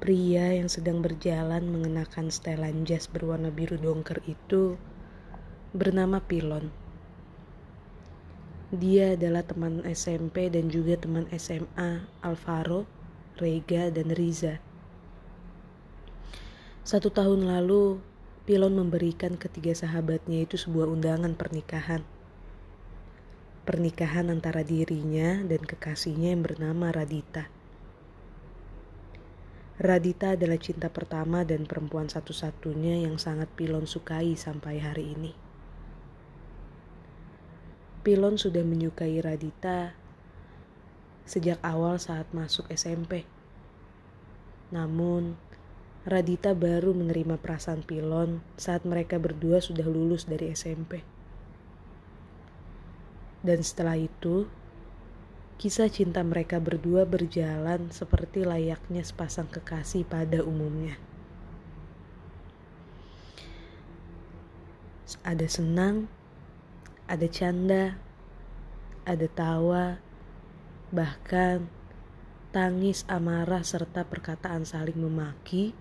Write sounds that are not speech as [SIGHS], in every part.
Pria yang sedang berjalan mengenakan setelan jas berwarna biru dongker itu bernama Pilon. Dia adalah teman SMP dan juga teman SMA Alvaro, Rega, dan Riza. Satu tahun lalu, Pilon memberikan ketiga sahabatnya itu sebuah undangan pernikahan. Pernikahan antara dirinya dan kekasihnya yang bernama Radita. Radita adalah cinta pertama dan perempuan satu-satunya yang sangat Pilon sukai sampai hari ini. Pilon sudah menyukai Radita sejak awal saat masuk SMP. Namun, Radita baru menerima perasaan Pilon saat mereka berdua sudah lulus dari SMP. Dan setelah itu, Kisah cinta mereka berdua berjalan seperti layaknya sepasang kekasih pada umumnya. Ada senang, ada canda, ada tawa, bahkan tangis amarah serta perkataan saling memaki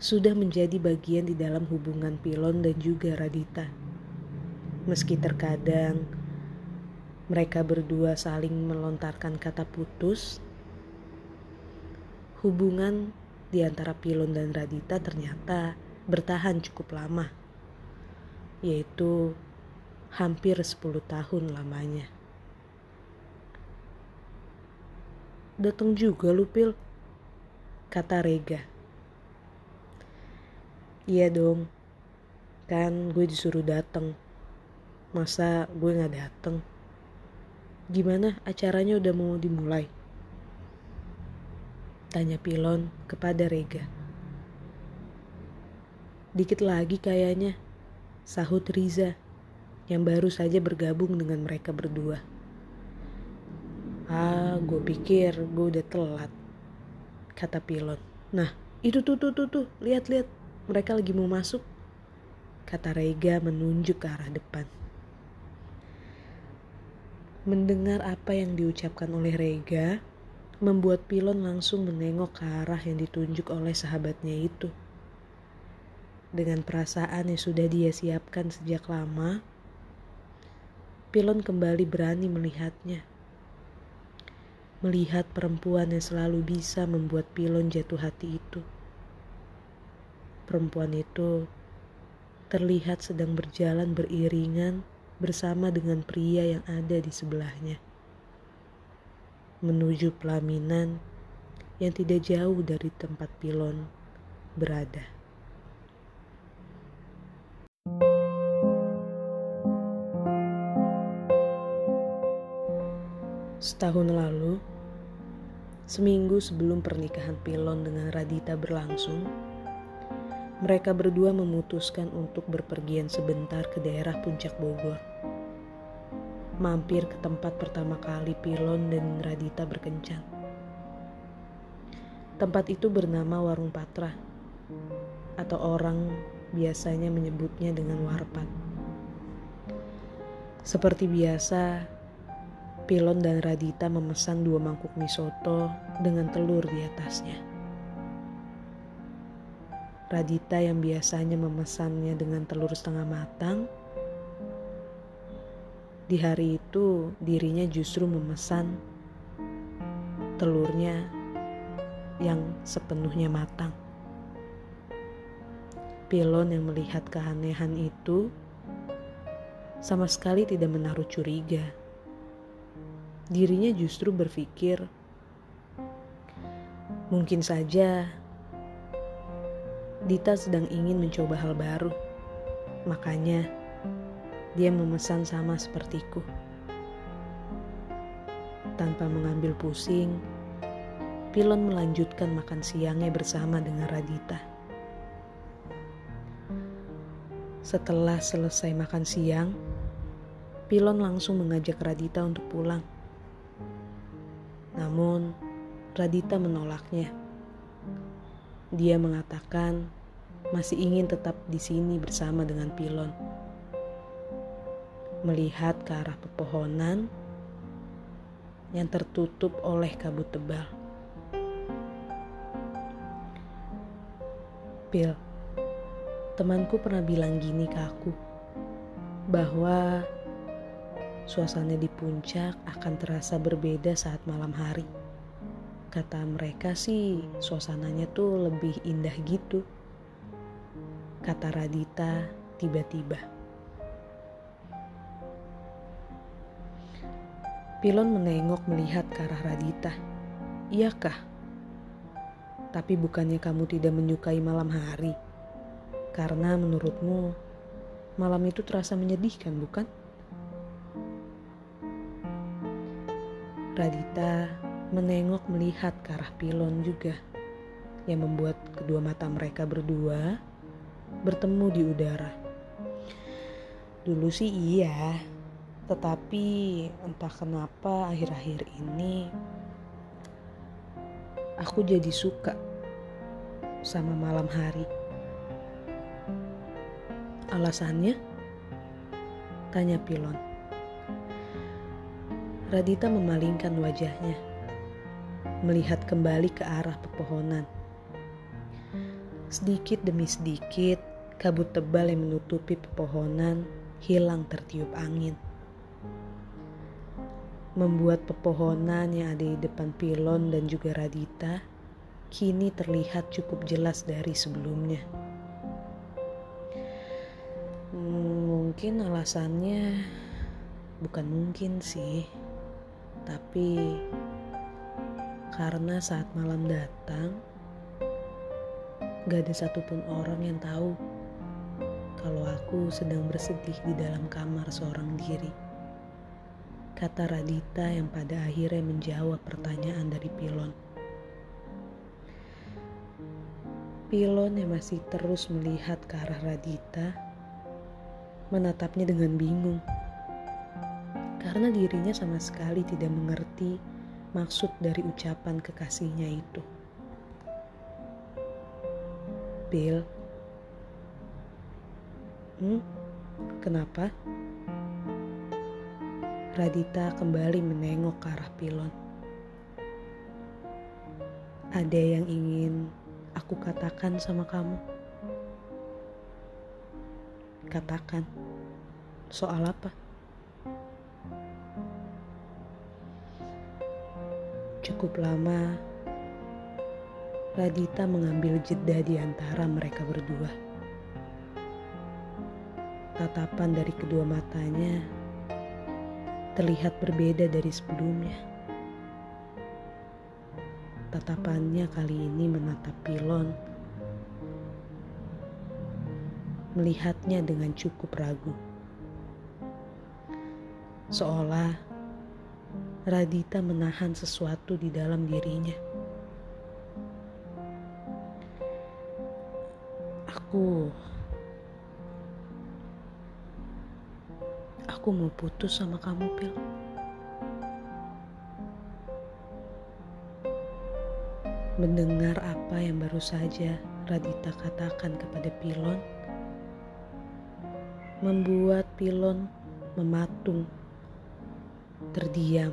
sudah menjadi bagian di dalam hubungan Pilon dan juga Radita. Meski terkadang mereka berdua saling melontarkan kata putus. Hubungan di antara Pilon dan Radita ternyata bertahan cukup lama, yaitu hampir 10 tahun lamanya. Datang juga lu Pil, kata Rega. Iya dong, kan gue disuruh datang. Masa gue gak datang? Gimana acaranya udah mau dimulai? Tanya Pilon kepada Rega. Dikit lagi kayaknya, sahut Riza yang baru saja bergabung dengan mereka berdua. Ah, gue pikir gue udah telat, kata Pilon. Nah, itu tuh tuh tuh tuh, lihat-lihat, mereka lagi mau masuk, kata Rega menunjuk ke arah depan. Mendengar apa yang diucapkan oleh Rega, membuat Pilon langsung menengok ke arah yang ditunjuk oleh sahabatnya itu. Dengan perasaan yang sudah dia siapkan sejak lama, Pilon kembali berani melihatnya. Melihat perempuan yang selalu bisa membuat Pilon jatuh hati itu. Perempuan itu terlihat sedang berjalan beriringan bersama dengan pria yang ada di sebelahnya. Menuju pelaminan yang tidak jauh dari tempat pilon berada. Setahun lalu, seminggu sebelum pernikahan Pilon dengan Radita berlangsung, mereka berdua memutuskan untuk berpergian sebentar ke daerah puncak Bogor mampir ke tempat pertama kali Pilon dan Radita berkencan. Tempat itu bernama Warung Patra, atau orang biasanya menyebutnya dengan Warpat. Seperti biasa, Pilon dan Radita memesan dua mangkuk mie soto dengan telur di atasnya. Radita yang biasanya memesannya dengan telur setengah matang, di hari itu dirinya justru memesan telurnya yang sepenuhnya matang. Pilon yang melihat keanehan itu sama sekali tidak menaruh curiga. Dirinya justru berpikir, mungkin saja Dita sedang ingin mencoba hal baru. Makanya, dia memesan sama sepertiku. Tanpa mengambil pusing, Pilon melanjutkan makan siangnya bersama dengan Radita. Setelah selesai makan siang, Pilon langsung mengajak Radita untuk pulang. Namun, Radita menolaknya. Dia mengatakan masih ingin tetap di sini bersama dengan Pilon melihat ke arah pepohonan yang tertutup oleh kabut tebal. Pil, temanku pernah bilang gini ke aku, bahwa suasana di puncak akan terasa berbeda saat malam hari. Kata mereka sih suasananya tuh lebih indah gitu. Kata Radita tiba-tiba. Pilon menengok melihat ke arah Radita. Iyakah? Tapi bukannya kamu tidak menyukai malam hari? Karena menurutmu malam itu terasa menyedihkan, bukan? Radita menengok melihat ke arah pilon juga yang membuat kedua mata mereka berdua bertemu di udara. Dulu sih iya, tetapi entah kenapa akhir-akhir ini aku jadi suka sama malam hari. Alasannya? Tanya Pilon. Radita memalingkan wajahnya, melihat kembali ke arah pepohonan. Sedikit demi sedikit, kabut tebal yang menutupi pepohonan hilang tertiup angin membuat pepohonan yang ada di depan pilon dan juga Radita kini terlihat cukup jelas dari sebelumnya. Mungkin alasannya bukan mungkin sih, tapi karena saat malam datang, gak ada satupun orang yang tahu kalau aku sedang bersedih di dalam kamar seorang diri kata Radita yang pada akhirnya menjawab pertanyaan dari Pilon. Pilon yang masih terus melihat ke arah Radita menatapnya dengan bingung karena dirinya sama sekali tidak mengerti maksud dari ucapan kekasihnya itu. Bill, hmm, kenapa? Radita kembali menengok ke arah pilon. Ada yang ingin aku katakan sama kamu. Katakan, soal apa? Cukup lama, Radita mengambil jeda di antara mereka berdua. Tatapan dari kedua matanya terlihat berbeda dari sebelumnya. Tatapannya kali ini menatap pilon, melihatnya dengan cukup ragu. Seolah Radita menahan sesuatu di dalam dirinya. Aku Aku mau putus sama kamu, Pil. Mendengar apa yang baru saja Radita katakan kepada Pilon, membuat Pilon mematung, terdiam.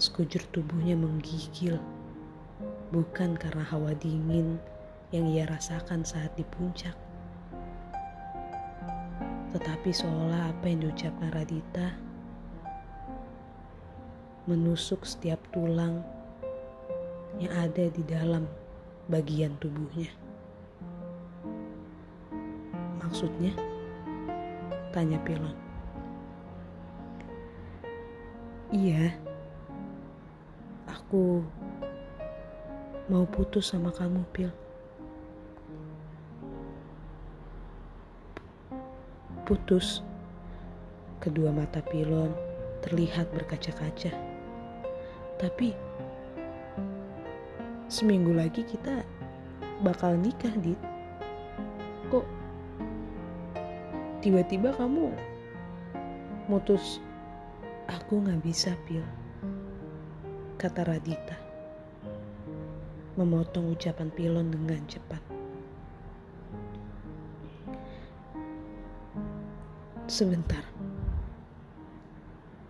Sekujur tubuhnya menggigil, bukan karena hawa dingin yang ia rasakan saat di puncak, tetapi seolah apa yang diucapkan Radita menusuk setiap tulang yang ada di dalam bagian tubuhnya. Maksudnya? Tanya Pilon. Iya, aku mau putus sama kamu, Pil. Putus. Kedua mata pilon terlihat berkaca-kaca. Tapi seminggu lagi kita bakal nikah, Dit. Kok tiba-tiba kamu mutus aku gak bisa, Pil. Kata Radita. Memotong ucapan pilon dengan cepat. Sebentar.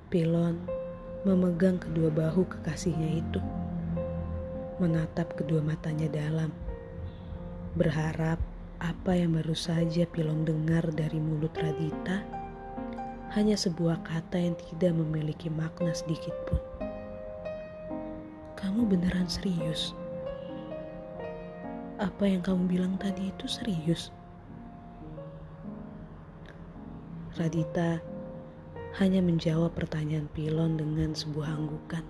Pilon memegang kedua bahu kekasihnya itu, menatap kedua matanya dalam. Berharap apa yang baru saja Pilon dengar dari mulut Radita hanya sebuah kata yang tidak memiliki makna sedikit pun. Kamu beneran serius? Apa yang kamu bilang tadi itu serius? Radita hanya menjawab pertanyaan Pilon dengan sebuah anggukan.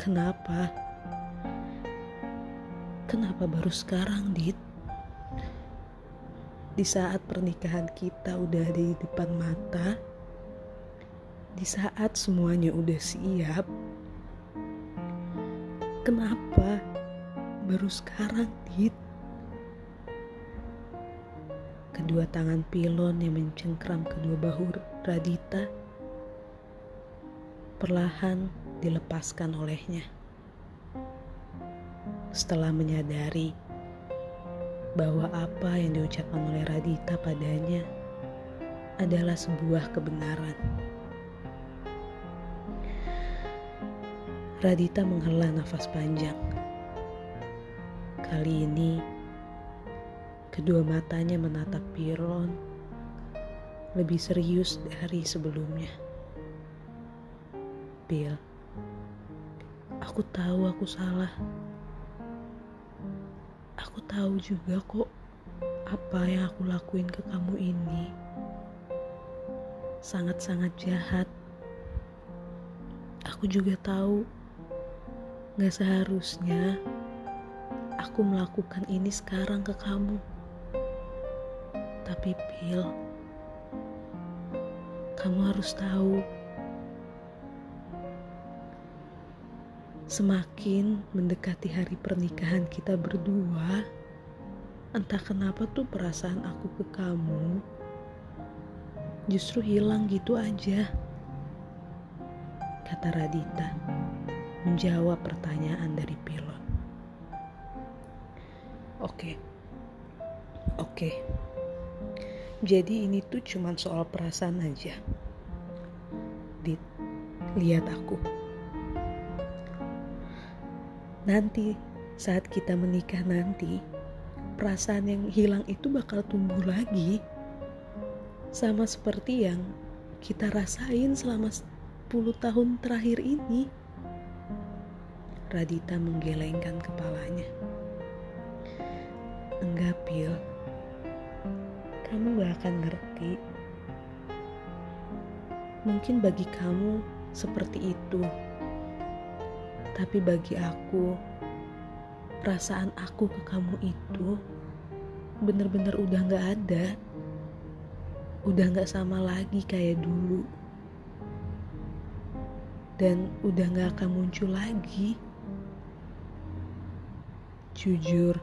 Kenapa? Kenapa baru sekarang, Dit? Di saat pernikahan kita udah di depan mata, di saat semuanya udah siap, kenapa baru sekarang, Dit? Kedua tangan pilon yang mencengkram kedua bahu Radita perlahan dilepaskan olehnya. Setelah menyadari bahwa apa yang diucapkan oleh Radita padanya adalah sebuah kebenaran. Radita menghela nafas panjang. Kali ini, kedua matanya menatap Piron lebih serius dari sebelumnya. Bill, aku tahu aku salah. Aku tahu juga kok apa yang aku lakuin ke kamu ini sangat-sangat jahat. Aku juga tahu gak seharusnya aku melakukan ini sekarang ke kamu. Tapi Bill, kamu harus tahu Semakin mendekati hari pernikahan kita berdua, entah kenapa tuh perasaan aku ke kamu justru hilang gitu aja. Kata Radita menjawab pertanyaan dari pilot. Oke, oke. Jadi ini tuh cuma soal perasaan aja. Dit, lihat aku. Nanti saat kita menikah nanti, perasaan yang hilang itu bakal tumbuh lagi. Sama seperti yang kita rasain selama 10 tahun terakhir ini. Radita menggelengkan kepalanya. Enggak, Pil. Kamu gak akan ngerti. Mungkin bagi kamu seperti itu tapi bagi aku, perasaan aku ke kamu itu bener-bener udah gak ada. Udah gak sama lagi kayak dulu. Dan udah gak akan muncul lagi. Jujur,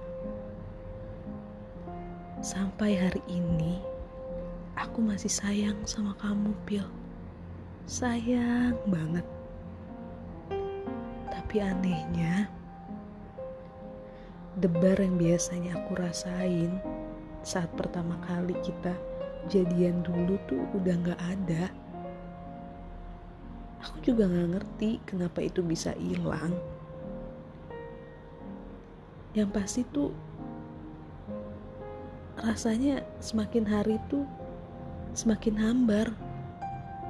sampai hari ini aku masih sayang sama kamu, Pil. Sayang banget. Tapi anehnya, debar yang biasanya aku rasain saat pertama kali kita jadian dulu tuh udah gak ada. Aku juga gak ngerti kenapa itu bisa hilang. Yang pasti tuh rasanya semakin hari tuh semakin hambar.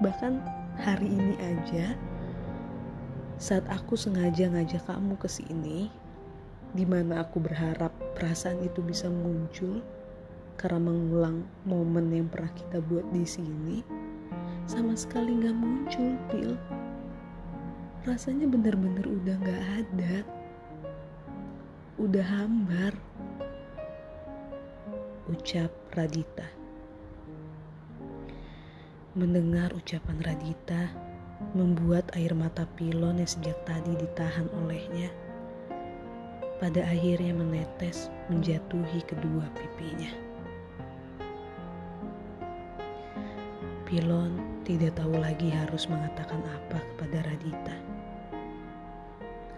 Bahkan hari ini aja saat aku sengaja ngajak kamu ke sini, di mana aku berharap perasaan itu bisa muncul karena mengulang momen yang pernah kita buat di sini, sama sekali nggak muncul, Pil. Rasanya bener-bener udah nggak ada, udah hambar. Ucap Radita. Mendengar ucapan Radita, membuat air mata pilon yang sejak tadi ditahan olehnya pada akhirnya menetes menjatuhi kedua pipinya. Pilon tidak tahu lagi harus mengatakan apa kepada Radita.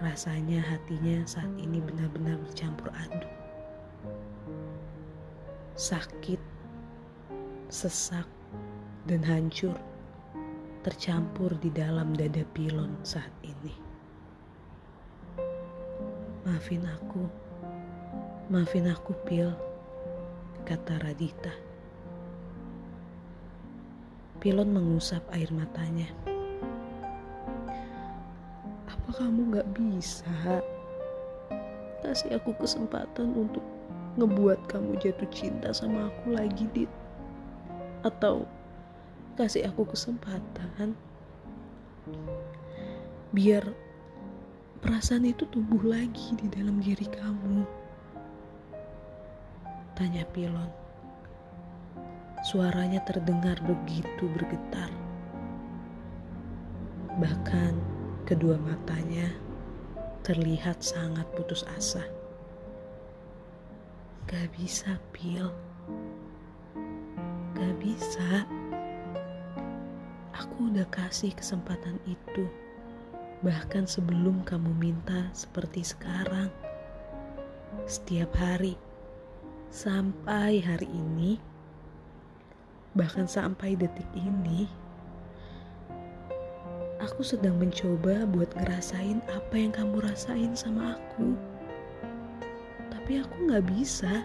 Rasanya hatinya saat ini benar-benar bercampur aduk. Sakit, sesak, dan hancur tercampur di dalam dada pilon saat ini. Maafin aku. Maafin aku, Pil, kata Radita. Pilon mengusap air matanya. Apa kamu gak bisa kasih aku kesempatan untuk ngebuat kamu jatuh cinta sama aku lagi, Dit? Atau kasih aku kesempatan biar perasaan itu tumbuh lagi di dalam diri kamu. Tanya Pilon. Suaranya terdengar begitu bergetar. Bahkan kedua matanya terlihat sangat putus asa. Gak bisa, Pil. Gak bisa. Aku udah kasih kesempatan itu bahkan sebelum kamu minta seperti sekarang. Setiap hari, sampai hari ini, bahkan sampai detik ini, aku sedang mencoba buat ngerasain apa yang kamu rasain sama aku. Tapi aku gak bisa.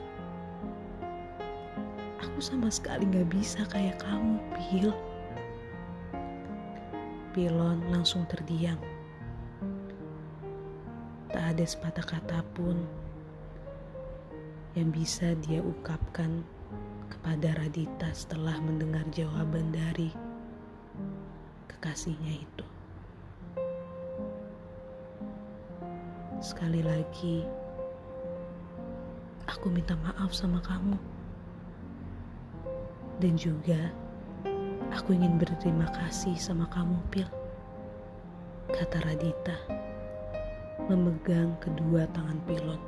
Aku sama sekali gak bisa kayak kamu, Pil. Pilon langsung terdiam. Tak ada sepatah kata pun yang bisa dia ungkapkan kepada Radita setelah mendengar jawaban dari kekasihnya itu. Sekali lagi, aku minta maaf sama kamu. Dan juga, aku ingin berterima kasih sama kamu, Pil. Kata Radita memegang kedua tangan pilot.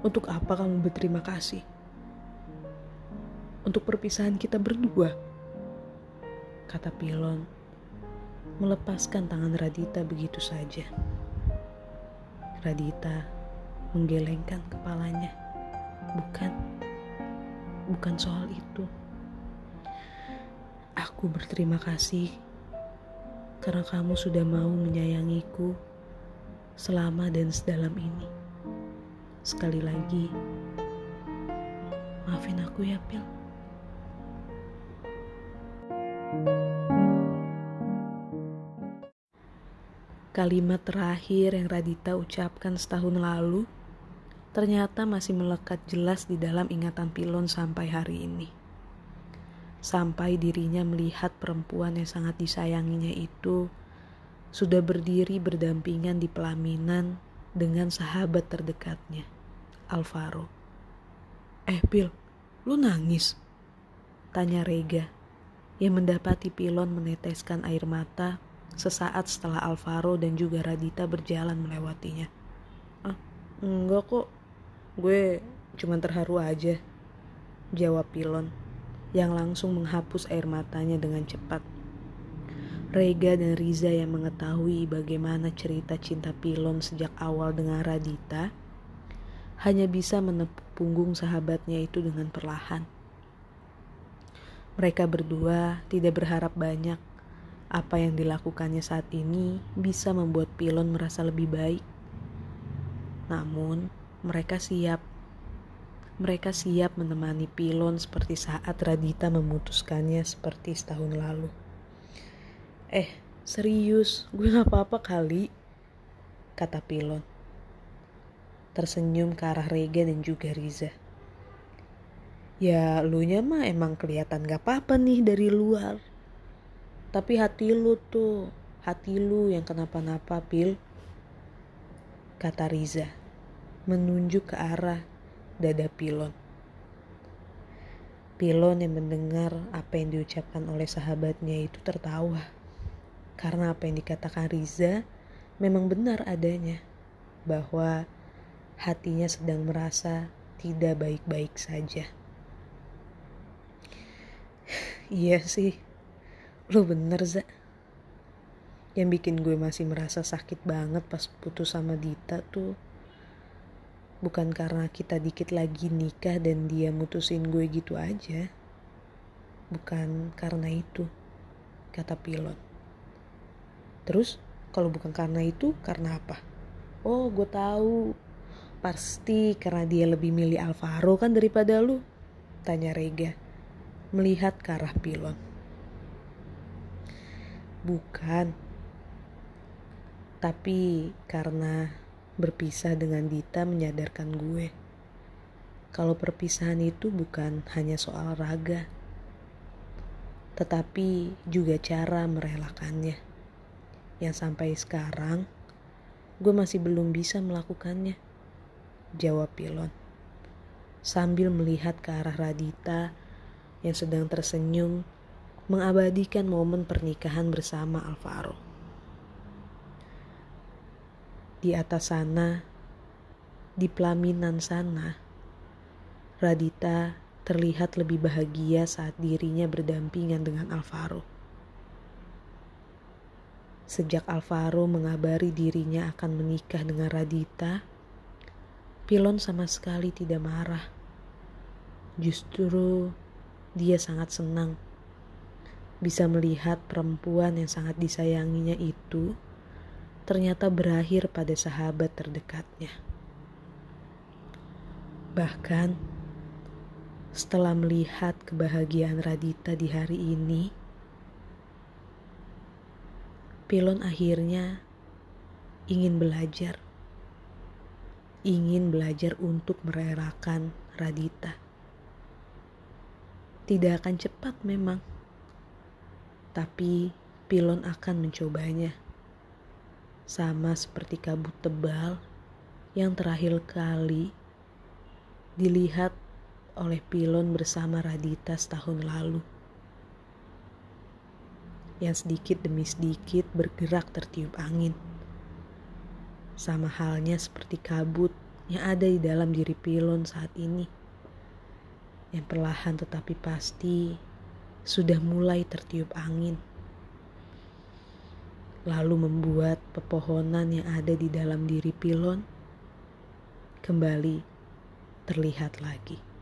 Untuk apa kamu berterima kasih? Untuk perpisahan kita berdua, kata pilon, melepaskan tangan Radita begitu saja. Radita menggelengkan kepalanya. Bukan, bukan soal itu. Aku berterima kasih karena kamu sudah mau menyayangiku selama dan sedalam ini. Sekali lagi, maafin aku ya, Pil. Kalimat terakhir yang Radita ucapkan setahun lalu ternyata masih melekat jelas di dalam ingatan Pilon sampai hari ini sampai dirinya melihat perempuan yang sangat disayanginya itu sudah berdiri berdampingan di pelaminan dengan sahabat terdekatnya, Alvaro. Eh, Pil, lu nangis? Tanya Rega, yang mendapati Pilon meneteskan air mata sesaat setelah Alvaro dan juga Radita berjalan melewatinya. Ah, enggak kok, gue cuma terharu aja, jawab Pilon yang langsung menghapus air matanya dengan cepat. Rega dan Riza yang mengetahui bagaimana cerita cinta Pilon sejak awal dengan Radita hanya bisa menepuk punggung sahabatnya itu dengan perlahan. Mereka berdua tidak berharap banyak apa yang dilakukannya saat ini bisa membuat Pilon merasa lebih baik. Namun, mereka siap mereka siap menemani Pilon seperti saat Radita memutuskannya seperti setahun lalu. Eh, serius, gue gak apa-apa kali, kata Pilon. Tersenyum ke arah Rega dan juga Riza. Ya, lu nya mah emang kelihatan gak apa-apa nih dari luar. Tapi hati lu tuh, hati lu yang kenapa-napa, Pil. Kata Riza, menunjuk ke arah dada pilon. Pilon yang mendengar apa yang diucapkan oleh sahabatnya itu tertawa. Karena apa yang dikatakan Riza memang benar adanya. Bahwa hatinya sedang merasa tidak baik-baik saja. [SIGHS] iya sih, lo bener Za. Yang bikin gue masih merasa sakit banget pas putus sama Dita tuh Bukan karena kita dikit lagi nikah dan dia mutusin gue gitu aja. Bukan karena itu, kata pilot. Terus, kalau bukan karena itu, karena apa? Oh, gue tahu. Pasti karena dia lebih milih Alvaro kan daripada lu? Tanya Rega, melihat ke arah pilon. Bukan. Tapi karena berpisah dengan Dita menyadarkan gue. Kalau perpisahan itu bukan hanya soal raga, tetapi juga cara merelakannya. Yang sampai sekarang, gue masih belum bisa melakukannya. Jawab Pilon. Sambil melihat ke arah Radita yang sedang tersenyum mengabadikan momen pernikahan bersama Alvaro. Di atas sana, di pelaminan sana, Radita terlihat lebih bahagia saat dirinya berdampingan dengan Alvaro. Sejak Alvaro mengabari dirinya akan menikah dengan Radita, Pilon sama sekali tidak marah. Justru dia sangat senang bisa melihat perempuan yang sangat disayanginya itu ternyata berakhir pada sahabat terdekatnya. Bahkan, setelah melihat kebahagiaan Radita di hari ini, Pilon akhirnya ingin belajar. Ingin belajar untuk merelakan Radita. Tidak akan cepat memang. Tapi Pilon akan mencobanya. Sama seperti kabut tebal yang terakhir kali dilihat oleh pilon bersama Radita setahun lalu. Yang sedikit demi sedikit bergerak tertiup angin. Sama halnya seperti kabut yang ada di dalam diri pilon saat ini. Yang perlahan tetapi pasti sudah mulai tertiup angin. Lalu membuat pepohonan yang ada di dalam diri pilon kembali terlihat lagi.